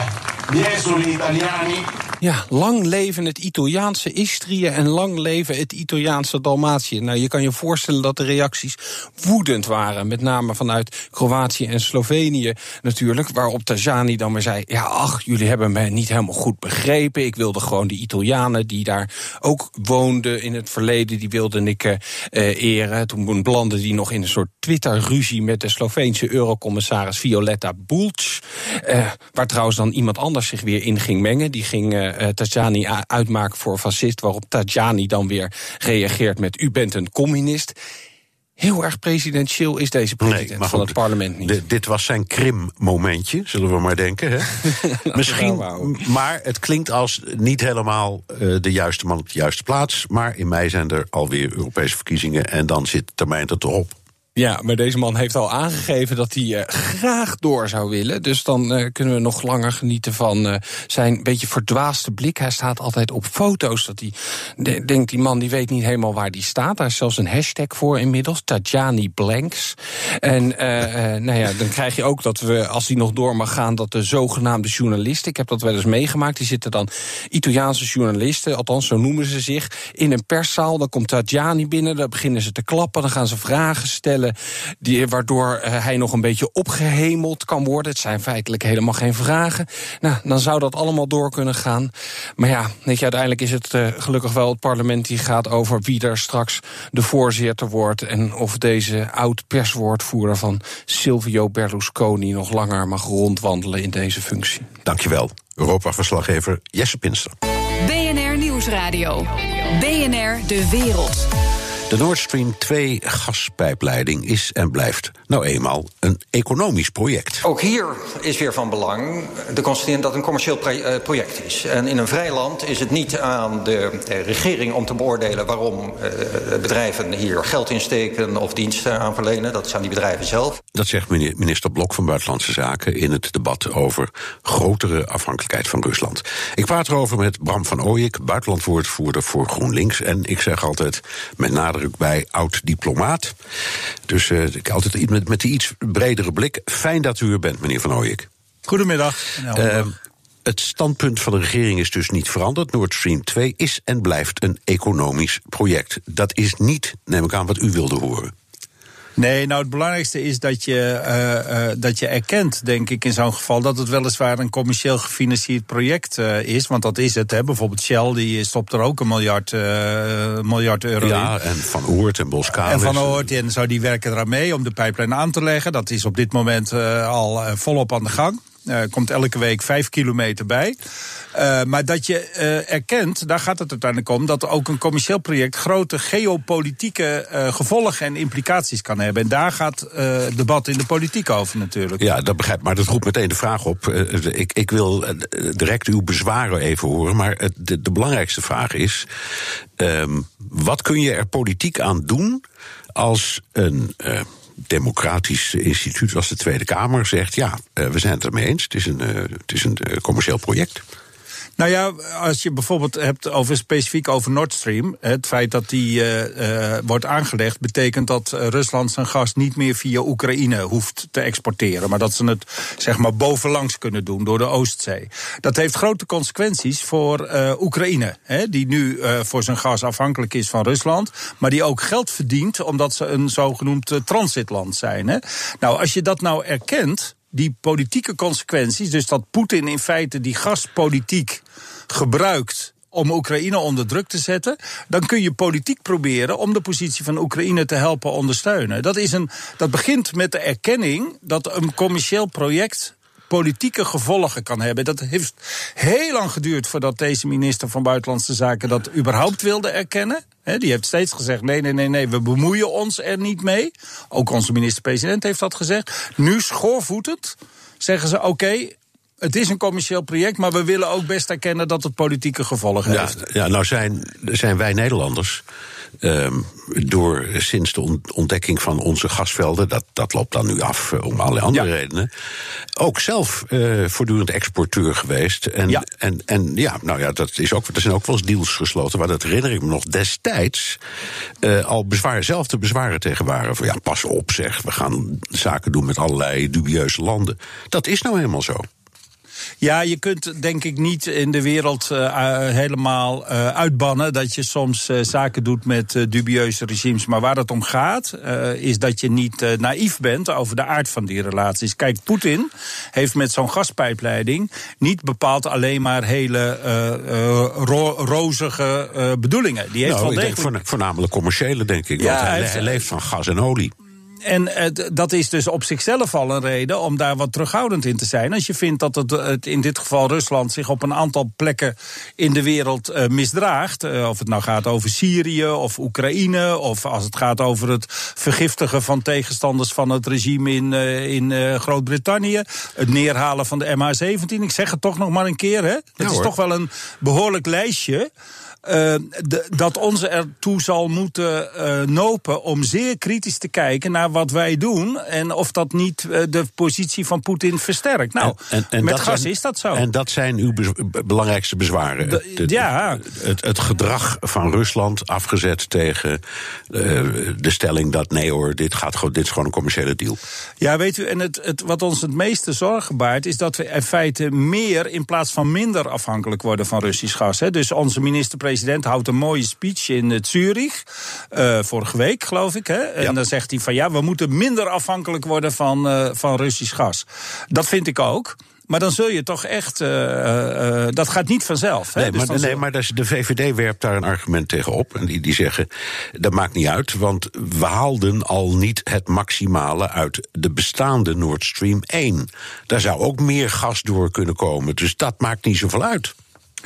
esuli italiani. Ja, lang leven het Italiaanse Istrië en lang leven het Italiaanse Dalmatië. Nou, je kan je voorstellen dat de reacties woedend waren. Met name vanuit Kroatië en Slovenië natuurlijk. Waarop Tajani dan maar zei: Ja, ach, jullie hebben me niet helemaal goed begrepen. Ik wilde gewoon die Italianen die daar ook woonden in het verleden, die wilde ik uh, eren. Toen belandde die nog in een soort Twitter-ruzie met de Sloveense eurocommissaris Violetta Bulc. Uh, waar trouwens dan iemand anders zich weer in ging mengen. Die ging uh, Tajani uitmaken voor fascist, waarop Tajani dan weer reageert met: U bent een communist. Heel erg presidentieel is deze president nee, van goed, het parlement niet. dit was zijn Krim-momentje, zullen we maar denken. Hè? Misschien, maar het klinkt als niet helemaal uh, de juiste man op de juiste plaats. Maar in mei zijn er alweer Europese verkiezingen en dan zit de termijn er erop. Ja, maar deze man heeft al aangegeven dat hij uh, graag door zou willen. Dus dan uh, kunnen we nog langer genieten van uh, zijn beetje verdwaaste blik. Hij staat altijd op foto's. Dat hij de, denkt, die man die weet niet helemaal waar die staat. Daar is zelfs een hashtag voor inmiddels, Tajani Blanks. En nou ja, dan krijg je ook dat we, als hij nog door mag gaan... dat de zogenaamde journalisten, ik heb dat wel eens meegemaakt... die zitten dan Italiaanse journalisten, althans zo noemen ze zich... in een perszaal, dan komt Tajani binnen, dan beginnen ze te klappen... dan gaan ze vragen stellen die, waardoor uh, hij nog een beetje opgehemeld kan worden. Het zijn feitelijk helemaal geen vragen. Nou, dan zou dat allemaal door kunnen gaan. Maar ja, weet je, uiteindelijk is het uh, gelukkig wel het parlement die gaat over wie er straks de voorzitter wordt. En of deze oud-perswoordvoerder van Silvio Berlusconi nog langer mag rondwandelen in deze functie. Dankjewel, Europa-verslaggever Jesse Pinster. BNR Nieuwsradio. BNR De Wereld. De Nord Stream 2 gaspijpleiding is en blijft nou eenmaal een economisch project. Ook hier is weer van belang de constatering dat het een commercieel project is. En in een vrij land is het niet aan de regering om te beoordelen waarom bedrijven hier geld insteken of diensten aan verlenen. Dat zijn die bedrijven zelf. Dat zegt minister Blok van Buitenlandse Zaken in het debat over grotere afhankelijkheid van Rusland. Ik praat erover met Bram van Ooyek, buitenlandwoordvoerder voor GroenLinks. En ik zeg altijd met nadruk bij oud-diplomaat. Dus uh, altijd met, met die iets bredere blik. Fijn dat u er bent, meneer Van Ooyek. Goedemiddag. Uh, het standpunt van de regering is dus niet veranderd. Nord Stream 2 is en blijft een economisch project. Dat is niet, neem ik aan, wat u wilde horen. Nee, nou het belangrijkste is dat je, uh, uh, dat je erkent, denk ik, in zo'n geval dat het weliswaar een commercieel gefinancierd project uh, is. Want dat is het. Hè. Bijvoorbeeld Shell die stopt er ook een miljard, miljard euro ja, in. en Van Oort en Boskalis. En Van Oort en zo, die werken eraan mee om de pijplijn aan te leggen. Dat is op dit moment al volop aan de gang. Uh, komt elke week vijf kilometer bij. Uh, maar dat je uh, erkent, daar gaat het uiteindelijk om, dat ook een commercieel project grote geopolitieke gevolgen en implicaties kan hebben. En daar gaat het debat in de politiek over natuurlijk. Ja, dat begrijp Maar dat roept meteen de vraag op. ik, ik wil direct uw bezwaren even horen. Maar de, de belangrijkste vraag is: um, wat kun je er politiek aan doen als een democratisch instituut als de Tweede Kamer zegt: ja, we zijn het ermee eens. Het is een, het is een commercieel project. Nou ja, als je bijvoorbeeld hebt over specifiek over Nord Stream, het feit dat die uh, uh, wordt aangelegd, betekent dat Rusland zijn gas niet meer via Oekraïne hoeft te exporteren, maar dat ze het zeg maar bovenlangs kunnen doen door de Oostzee. Dat heeft grote consequenties voor Oekraïne, hè, die nu voor zijn gas afhankelijk is van Rusland, maar die ook geld verdient omdat ze een zogenoemd transitland zijn. Hè. Nou, als je dat nou erkent die politieke consequenties, dus dat Poetin in feite die gaspolitiek gebruikt om Oekraïne onder druk te zetten, dan kun je politiek proberen om de positie van Oekraïne te helpen ondersteunen. Dat, is een, dat begint met de erkenning dat een commercieel project politieke gevolgen kan hebben. Dat heeft heel lang geduurd voordat deze minister van Buitenlandse Zaken dat überhaupt wilde erkennen. Die heeft steeds gezegd: nee, nee, nee, nee, we bemoeien ons er niet mee. Ook onze minister-president heeft dat gezegd. Nu schoorvoetend zeggen ze: oké, het is een commercieel project, maar we willen ook best erkennen dat het politieke gevolgen ja, heeft. Ja, nou zijn, zijn wij Nederlanders. Um, door sinds de ontdekking van onze gasvelden, dat, dat loopt dan nu af uh, om allerlei andere ja. redenen, ook zelf uh, voortdurend exporteur geweest. En ja. en, en ja, nou ja, dat is ook, er zijn ook wel eens deals gesloten, waar dat herinner ik me nog destijds uh, al bezwaar, zelf de bezwaren tegen waren. Van ja, pas op zeg, we gaan zaken doen met allerlei dubieuze landen. Dat is nou helemaal zo. Ja, je kunt denk ik niet in de wereld uh, helemaal uh, uitbannen dat je soms uh, zaken doet met dubieuze regimes. Maar waar het om gaat, is dat je niet naïef bent over de aard van die relaties. Kijk, Poetin heeft met zo'n gaspijpleiding niet bepaald alleen maar hele ro rozige bedoelingen. Die heeft nou, wel degelijk... denk voornamelijk commerciële, denk ik. Ja, want hij, hij leeft van gas en olie. En uh, dat is dus op zichzelf al een reden om daar wat terughoudend in te zijn. Als je vindt dat het, het in dit geval Rusland zich op een aantal plekken in de wereld uh, misdraagt. Uh, of het nou gaat over Syrië of Oekraïne. Of als het gaat over het vergiftigen van tegenstanders van het regime in, in Groot-Brittannië. Het neerhalen van de MH17. Ik zeg het toch nog maar een keer. Hè? Dat ja, is toch wel een behoorlijk lijstje. Uh, de, dat ons ertoe zal moeten uh, nopen om zeer kritisch te kijken naar wat wij doen en of dat niet uh, de positie van Poetin versterkt. Nou, en, en, en met gas zijn, is dat zo. En dat zijn uw bez belangrijkste bezwaren. De, de, ja. Het, het, gedrag van Rusland afgezet tegen de stelling dat nee hoor, dit, gaat, dit is gewoon een commerciële deal. Ja, weet u, en het, het, wat ons het meeste zorgen baart is dat we in feite meer in plaats van minder afhankelijk worden van Russisch gas. Hè. Dus onze minister-president president houdt een mooie speech in uh, Zurich. Uh, vorige week, geloof ik. Hè? En ja. dan zegt hij van ja, we moeten minder afhankelijk worden van, uh, van Russisch gas. Dat vind ik ook. Maar dan zul je toch echt. Uh, uh, dat gaat niet vanzelf. Hè? Nee, dus maar, nee, maar de VVD werpt daar een argument tegen op. En die, die zeggen: dat maakt niet uit, want we haalden al niet het maximale uit de bestaande Nord Stream 1. Daar zou ook meer gas door kunnen komen. Dus dat maakt niet zoveel uit.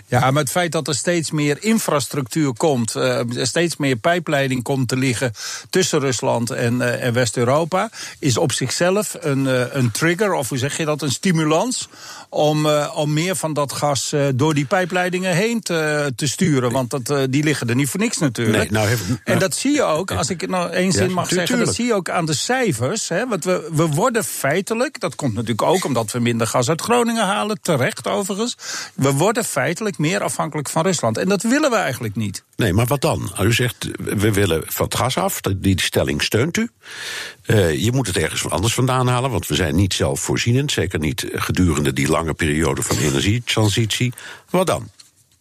Ja, maar het feit dat er steeds meer infrastructuur komt, uh, steeds meer pijpleiding komt te liggen tussen Rusland en, uh, en West-Europa, is op zichzelf een, uh, een trigger, of hoe zeg je dat, een stimulans om, om meer van dat gas door die pijpleidingen heen te, te sturen. Want dat, die liggen er niet voor niks natuurlijk. Nee, nou, heeft, nou, en dat zie je ook, als ik het nou één zin ja, mag zeggen, dat zie je ook aan de cijfers. Hè, want we, we worden feitelijk, dat komt natuurlijk ook omdat we minder gas uit Groningen halen, terecht overigens, we worden feitelijk meer afhankelijk van Rusland. En dat willen we eigenlijk niet. Nee, maar wat dan? U zegt, we willen van het gas af. Die stelling steunt u. Je moet het ergens anders vandaan halen, want we zijn niet zelfvoorzienend. Zeker niet gedurende die lange periode van energietransitie. Wat dan?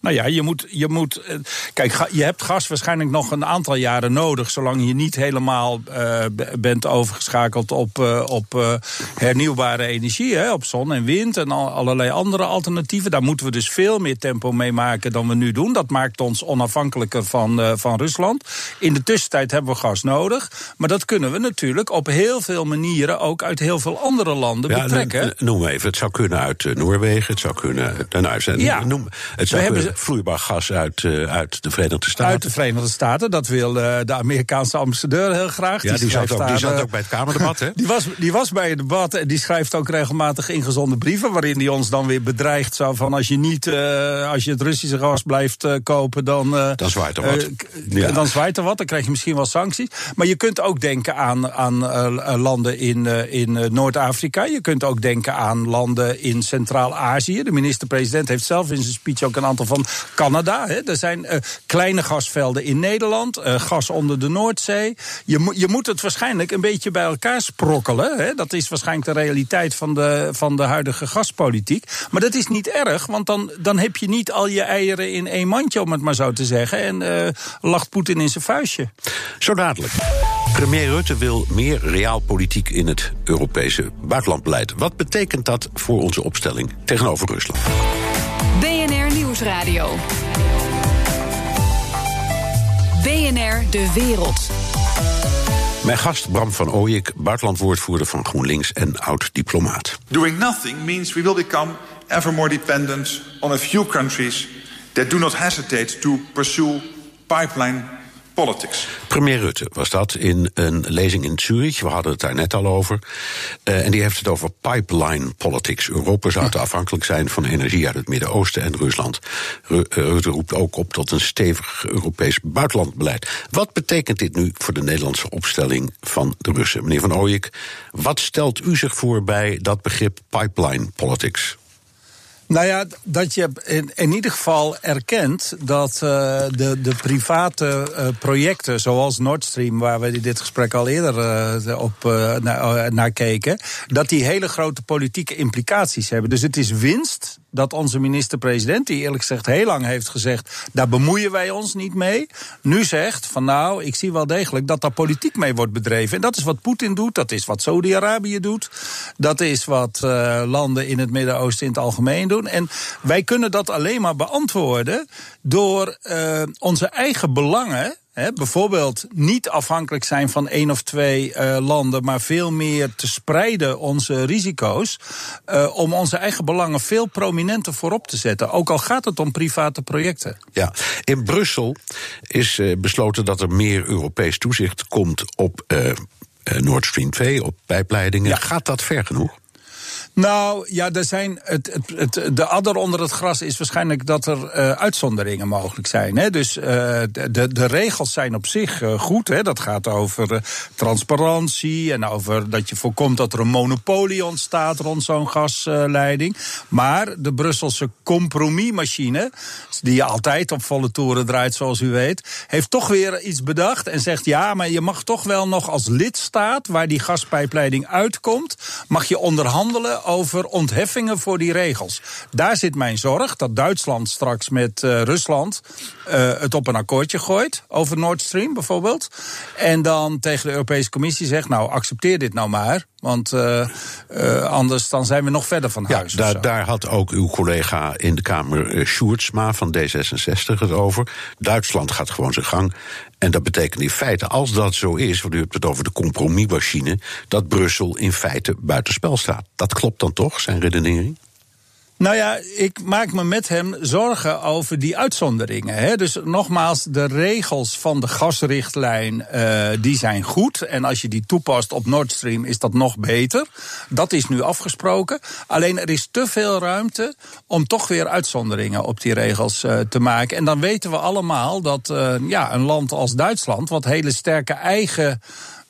Nou ja, je moet, je moet. eh, Kijk, je hebt gas waarschijnlijk nog een aantal jaren nodig. Zolang je niet helemaal uh, bent overgeschakeld op, uh, op uh, hernieuwbare energie. Hè, op zon en wind en al, allerlei andere alternatieven. Daar moeten we dus veel meer tempo mee maken dan we nu doen. Dat maakt ons onafhankelijker van, van Rusland. In de tussentijd hebben we gas nodig. Maar dat kunnen we natuurlijk op heel veel manieren ook uit heel veel andere landen ja, betrekken. Noem even. Het zou kunnen uit Noorwegen. Het zou kunnen. Nou, zijn, ja. noem, het zou kunnen vloeibaar gas uit, uh, uit de Verenigde Staten. Uit de Verenigde Staten, dat wil uh, de Amerikaanse ambassadeur heel graag. Ja, die, die, zat, ook, daar, die zat ook bij het Kamerdebat, hè? die, was, die was bij het debat en die schrijft ook regelmatig ingezonde brieven... waarin hij ons dan weer bedreigt zo van als je niet... Als je het Russische gas blijft kopen, dan... dan zwaait er wat. Ja. Dan zwaait er wat, dan krijg je misschien wel sancties. Maar je kunt ook denken aan, aan landen in, in Noord-Afrika. Je kunt ook denken aan landen in Centraal-Azië. De minister-president heeft zelf in zijn speech ook een aantal van Canada. Hè. Er zijn uh, kleine gasvelden in Nederland, uh, gas onder de Noordzee. Je, je moet het waarschijnlijk een beetje bij elkaar sprokkelen. Hè. Dat is waarschijnlijk de realiteit van de, van de huidige gaspolitiek. Maar dat is niet erg, want dan, dan heb je niet al je eieren in één mandje, om het maar zo te zeggen. En uh, lacht Poetin in zijn vuistje. Zo dadelijk. Premier Rutte wil meer realpolitiek in het Europese buitenlandbeleid. Wat betekent dat voor onze opstelling tegenover Rusland? Nieuwsradio. BNR De Wereld. Mijn gast Bram van Ooyek, buitenlandwoordvoerder van GroenLinks en oud-diplomaat. Doing nothing means we will become ever more dependent on a few countries that do not hesitate to pursue pipeline politics. Premier Rutte was dat in een lezing in Zurich. We hadden het daar net al over. Uh, en die heeft het over pipeline politics. Europa zou te afhankelijk zijn van energie uit het Midden-Oosten en Rusland. Rutte roept ook op tot een stevig Europees buitenlandbeleid. Wat betekent dit nu voor de Nederlandse opstelling van de Russen? Meneer Van Ooyek, wat stelt u zich voor bij dat begrip pipeline politics? Nou ja, dat je in, in ieder geval erkent dat uh, de, de private uh, projecten, zoals Nord Stream, waar we dit gesprek al eerder uh, op naar keken, dat die hele grote politieke implicaties hebben. Dus het is winst dat onze minister-president, die eerlijk gezegd heel lang heeft gezegd, daar bemoeien wij ons niet mee, nu zegt van nou, ik zie wel degelijk dat daar politiek mee wordt bedreven. En dat is wat Poetin doet, dat is wat Saudi-Arabië doet, dat is wat uh, landen in het Midden-Oosten in het algemeen doen. En wij kunnen dat alleen maar beantwoorden door uh, onze eigen belangen. He, bijvoorbeeld niet afhankelijk zijn van één of twee uh, landen, maar veel meer te spreiden onze risico's. Uh, om onze eigen belangen veel prominenter voorop te zetten. Ook al gaat het om private projecten. Ja, in Brussel is uh, besloten dat er meer Europees toezicht komt op Nord Stream 2, op pijpleidingen. Ja. Gaat dat ver genoeg? Nou ja, er zijn het, het, het, de adder onder het gras is waarschijnlijk dat er uh, uitzonderingen mogelijk zijn. Hè? Dus uh, de, de regels zijn op zich uh, goed. Hè? Dat gaat over transparantie en over dat je voorkomt dat er een monopolie ontstaat rond zo'n gasleiding. Maar de Brusselse compromismachine, die altijd op volle toeren draait, zoals u weet, heeft toch weer iets bedacht en zegt ja, maar je mag toch wel nog als lidstaat waar die gaspijpleiding uitkomt, mag je onderhandelen over ontheffingen voor die regels. Daar zit mijn zorg dat Duitsland straks met uh, Rusland uh, het op een akkoordje gooit over Nord Stream bijvoorbeeld. En dan tegen de Europese Commissie zegt: Nou, accepteer dit nou maar. Want uh, anders dan zijn we nog verder van huis. Ja, daar, daar, had ook uw collega in de Kamer, Sjoerdsma van D66, het over. Duitsland gaat gewoon zijn gang. En dat betekent in feite, als dat zo is, want u hebt het over de compromismachine, dat Brussel in feite buitenspel staat. Dat klopt dan toch, zijn redenering? Nou ja, ik maak me met hem zorgen over die uitzonderingen. Hè. Dus nogmaals, de regels van de gasrichtlijn uh, die zijn goed. En als je die toepast op Nord Stream is dat nog beter. Dat is nu afgesproken. Alleen er is te veel ruimte om toch weer uitzonderingen op die regels uh, te maken. En dan weten we allemaal dat uh, ja, een land als Duitsland, wat hele sterke eigen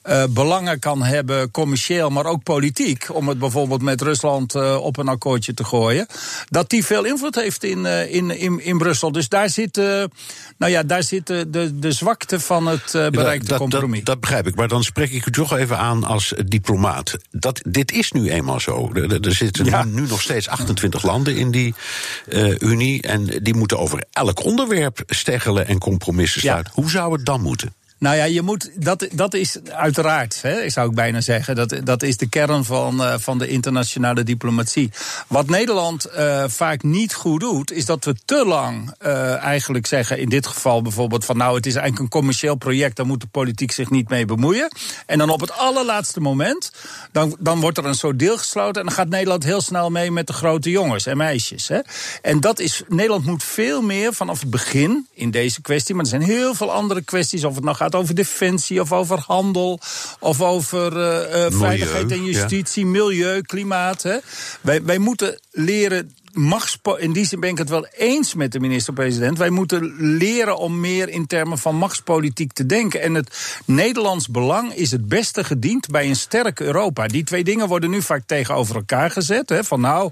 uh, belangen kan hebben, commercieel, maar ook politiek, om het bijvoorbeeld met Rusland uh, op een akkoordje te gooien, dat die veel invloed heeft in, uh, in, in, in Brussel. Dus daar zit, nou ja, daar zit de, de zwakte van het bereikte dat, compromis. Dat, dat, begrijp ik, maar dan spreek ik u toch even aan als diplomaat. Dat, dit is nu eenmaal zo. Er, er zitten ja. nu, nu, nog steeds 28 landen in die Unie en die moeten over elk onderwerp steggelen en compromissen sluiten. Ja. Hoe zou het dan moeten? Nou ja, je moet, dat, dat is uiteraard, hè, zou ik bijna zeggen. Dat, dat is de kern van, uh, van de internationale diplomatie. Wat Nederland uh, vaak niet goed doet, is dat we te lang uh, eigenlijk zeggen, in dit geval bijvoorbeeld van nou, het is eigenlijk een commercieel project, daar moet de politiek zich niet mee bemoeien. En dan op het allerlaatste moment, dan, dan wordt er een soort deel gesloten en dan gaat Nederland heel snel mee met de grote jongens en meisjes. Hè. En dat is, Nederland moet veel meer vanaf het begin in deze kwestie, maar er zijn heel veel andere kwesties, of het nou gaat over defensie of over handel of over uh, uh, veiligheid en justitie, ja. milieu, klimaat. Hè. Wij, wij moeten leren machtspo in die zin ben ik het wel eens met de minister-president. Wij moeten leren om meer in termen van machtspolitiek te denken. En het Nederlands belang is het beste gediend bij een sterk Europa. Die twee dingen worden nu vaak tegenover elkaar gezet. Hè, van nou,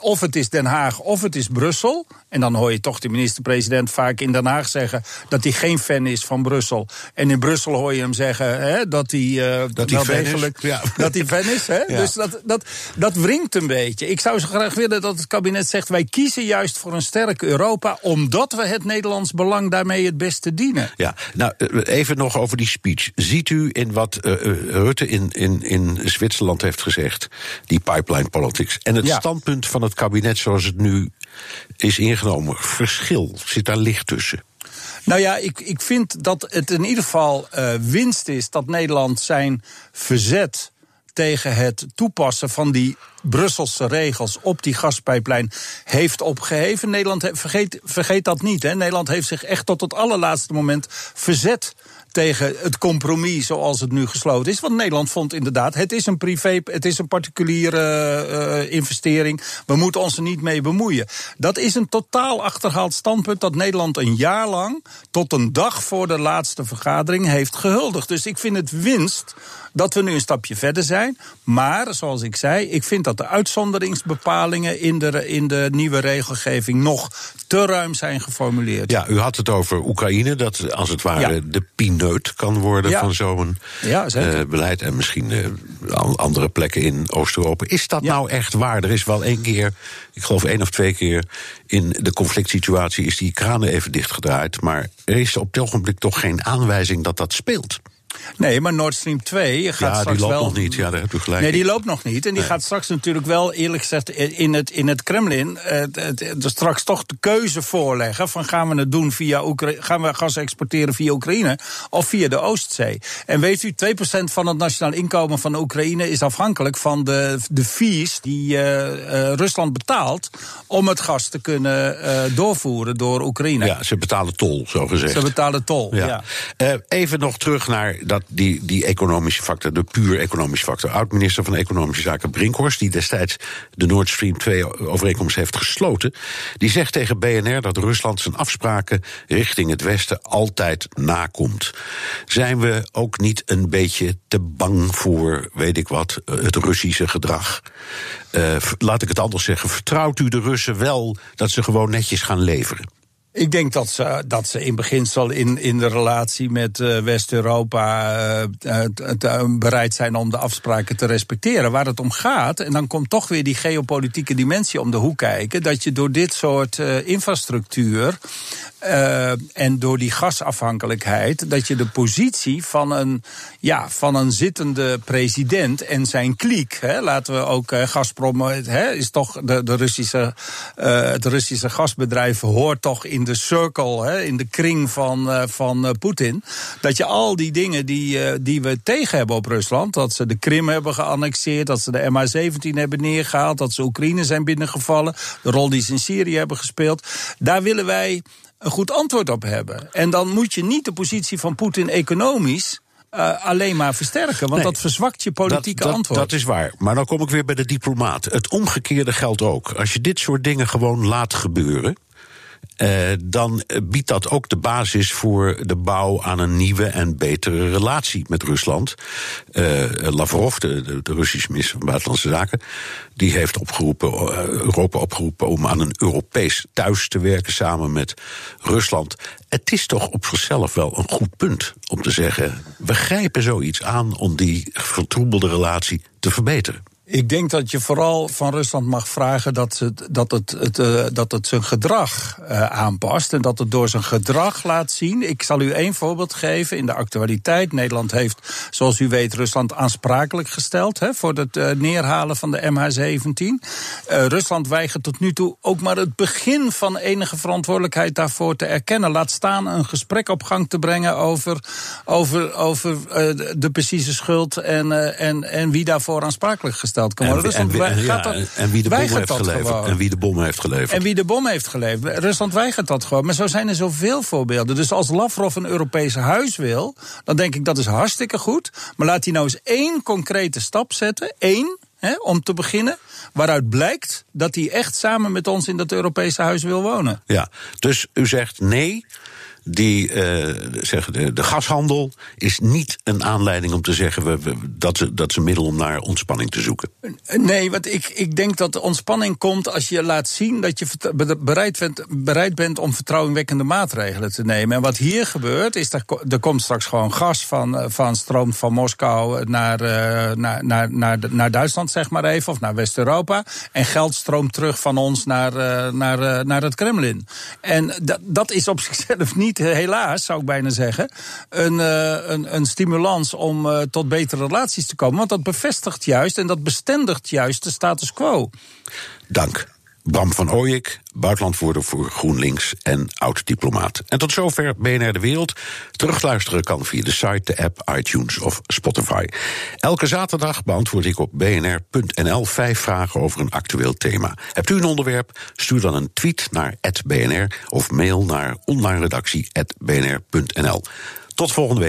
of het is Den Haag of het is Brussel. En dan hoor je toch de minister-president vaak in Den Haag zeggen dat hij geen fan is van Brussel. En in Brussel hoor je hem zeggen hè, dat hij uh, dat wel hij degelijk ja. dat hij fan is. Hè? Ja. Dus dat, dat, dat wringt een beetje. Ik zou zo graag willen dat het kabinet zegt wij kiezen juist voor een sterk Europa omdat we het Nederlands belang daarmee het beste dienen. Ja, nou even nog over die speech. Ziet u in wat uh, Rutte in, in, in Zwitserland heeft gezegd, die pipeline politics, en het ja. standpunt van het kabinet zoals het nu is ingenomen, verschil? Zit daar licht tussen? Nou ja, ik, ik vind dat het in ieder geval uh, winst is dat Nederland zijn verzet tegen het toepassen van die Brusselse regels op die gaspijplijn heeft opgeheven. Nederland vergeet, vergeet dat niet. Hè. Nederland heeft zich echt tot het allerlaatste moment verzet tegen het compromis zoals het nu gesloten is. Want Nederland vond inderdaad, het is een privé, het is een particuliere uh, investering. We moeten ons er niet mee bemoeien. Dat is een totaal achterhaald standpunt dat Nederland een jaar lang tot een dag voor de laatste vergadering heeft gehuldigd. Dus ik vind het winst dat we nu een stapje verder zijn. Maar, zoals ik zei, ik vind dat de uitzonderingsbepalingen in de, in de nieuwe regelgeving nog te ruim zijn geformuleerd. Ja, u had het over Oekraïne, dat als het ware ja. de pineut kan worden ja. van zo'n ja, uh, beleid. En misschien uh, andere plekken in Oost-Europa. Is dat nou echt waar? Er is wel één keer, ik geloof één of twee keer in de conflict situatie is die kranen even dichtgedraaid. Maar er is op dit ogenblik toch geen aanwijzing dat dat speelt. Nee, maar Nord Stream 2 gaat ja, straks die loopt wel... nog niet. Ja, daar heb gelijk. Nee, die loopt nog niet. En die nee. gaat straks natuurlijk wel, eerlijk gezegd, in het, in het Kremlin... Uh, straks toch de keuze voorleggen van gaan we het doen via Oekraïne... gaan we gas exporteren via Oekraïne of via de Oostzee. En weet u, 2% van het nationaal inkomen van Oekraïne... is afhankelijk van de, de fees die uh, uh, Rusland betaalt... om het gas te kunnen doorvoeren door Oekraïne. Ja, ze betalen tol, zo gezegd. Ze betalen tol, ja. ja. even nog terug naar dat die, die economische factor, de puur economische factor. Oud-minister van Economische Zaken Brinkhorst, die destijds de Nord Stream 2-overeenkomst heeft gesloten, die zegt tegen BNR dat Rusland zijn afspraken richting het Westen altijd nakomt. Zijn we ook niet een beetje te bang voor, weet ik wat, het Russische gedrag? Uh, laat ik het anders zeggen, vertrouwt u de Russen wel dat ze gewoon netjes gaan leveren? Ik denk dat ze, dat ze in beginsel in, in de relatie met uh, West-Europa uh, uh, bereid zijn om de afspraken te respecteren. Waar het om gaat, en dan komt toch weer die geopolitieke dimensie om de hoek kijken, dat je door dit soort infrastructuur en door die gasafhankelijkheid, dat je de positie van een, ja, van een zittende president en zijn kliek, hè, laten we ook Gazprom, hè, is toch de, de Russische, het Russische gasbedrijf hoort toch in de circle, hè, in de kring van, van Poetin. Dat je al die dingen die, die we tegen hebben op Rusland, dat ze de Krim hebben geannexeerd, dat ze de MH17 hebben neergehaald, dat ze Oekraïne zijn binnengevallen, de rol die ze in Syrië hebben gespeeld, daar willen wij een goed antwoord op hebben. En dan moet je niet de positie van Poetin economisch. Uh, alleen maar versterken, want nee, dat verzwakt je politieke dat, dat, antwoord. Dat is waar. Maar dan kom ik weer bij de diplomaat. Het omgekeerde geldt ook. Als je dit soort dingen gewoon laat gebeuren. Eh, dan biedt dat ook de basis voor de bouw aan een nieuwe en betere relatie met Rusland. Uh, Lavrov, de, de, de, Russische minister van Buitenlandse Zaken, die heeft opgeroepen, Europa opgeroepen om aan een Europees thuis te werken samen met Rusland. Het is toch op zichzelf wel een goed punt om te zeggen: we grijpen zoiets aan om die vertroebelde relatie te verbeteren. Ik denk dat je vooral van Rusland mag vragen dat het, dat het, het, uh, dat het zijn gedrag uh, aanpast. En dat het door zijn gedrag laat zien. Ik zal u één voorbeeld geven in de actualiteit. Nederland heeft, zoals u weet, Rusland aansprakelijk gesteld hè, voor het uh, neerhalen van de MH17. Rusland weigert tot nu toe ook maar het begin van enige verantwoordelijkheid daarvoor te erkennen. Laat staan een gesprek op gang te brengen over, over, over de precieze schuld en, en, en wie daarvoor aansprakelijk gesteld kan worden. En, Rusland en, ja, dat, en wie de bom heeft geleverd. Gewoon. En wie de bom heeft geleverd. En wie de bom heeft geleverd. Rusland weigert dat gewoon. Maar zo zijn er zoveel voorbeelden. Dus als Lavrov een Europees huis wil, dan denk ik dat is hartstikke goed. Maar laat hij nou eens één concrete stap zetten. Één. He, om te beginnen, waaruit blijkt dat hij echt samen met ons in dat Europese huis wil wonen. Ja, dus u zegt nee, die uh, zeggen de, de, gashandel is niet een aanleiding om te zeggen we, dat, ze, dat ze middel om naar ontspanning te zoeken. Nee, want ik, ik denk dat ontspanning komt als je laat zien dat je bereid bent, bereid bent om vertrouwenwekkende maatregelen te nemen. En wat hier gebeurt, is dat er komt straks gewoon gas van, van stroomt van Moskou naar, uh, naar, naar, naar, naar Duitsland, zeg maar even, of naar West-Europa. En geld stroomt terug van ons naar, naar, naar het Kremlin. En dat, dat is op zichzelf niet helaas zou ik bijna zeggen, een, uh, een, een, stimulans om uh, tot betere relaties te komen. Want dat bevestigt juist en dat bestendigt juist de status quo. Dank. Bram van Ooyek, buitenlandvoerder voor GroenLinks en oud-diplomaat. En tot zover BNR De Wereld. Terugluisteren kan via de site, de app, iTunes of Spotify. Elke zaterdag beantwoord ik op bnr.nl vijf vragen over een actueel thema. Hebt u een onderwerp? Stuur dan een tweet naar @bnr of mail naar onlineredactie@bnr.nl. Tot volgende week.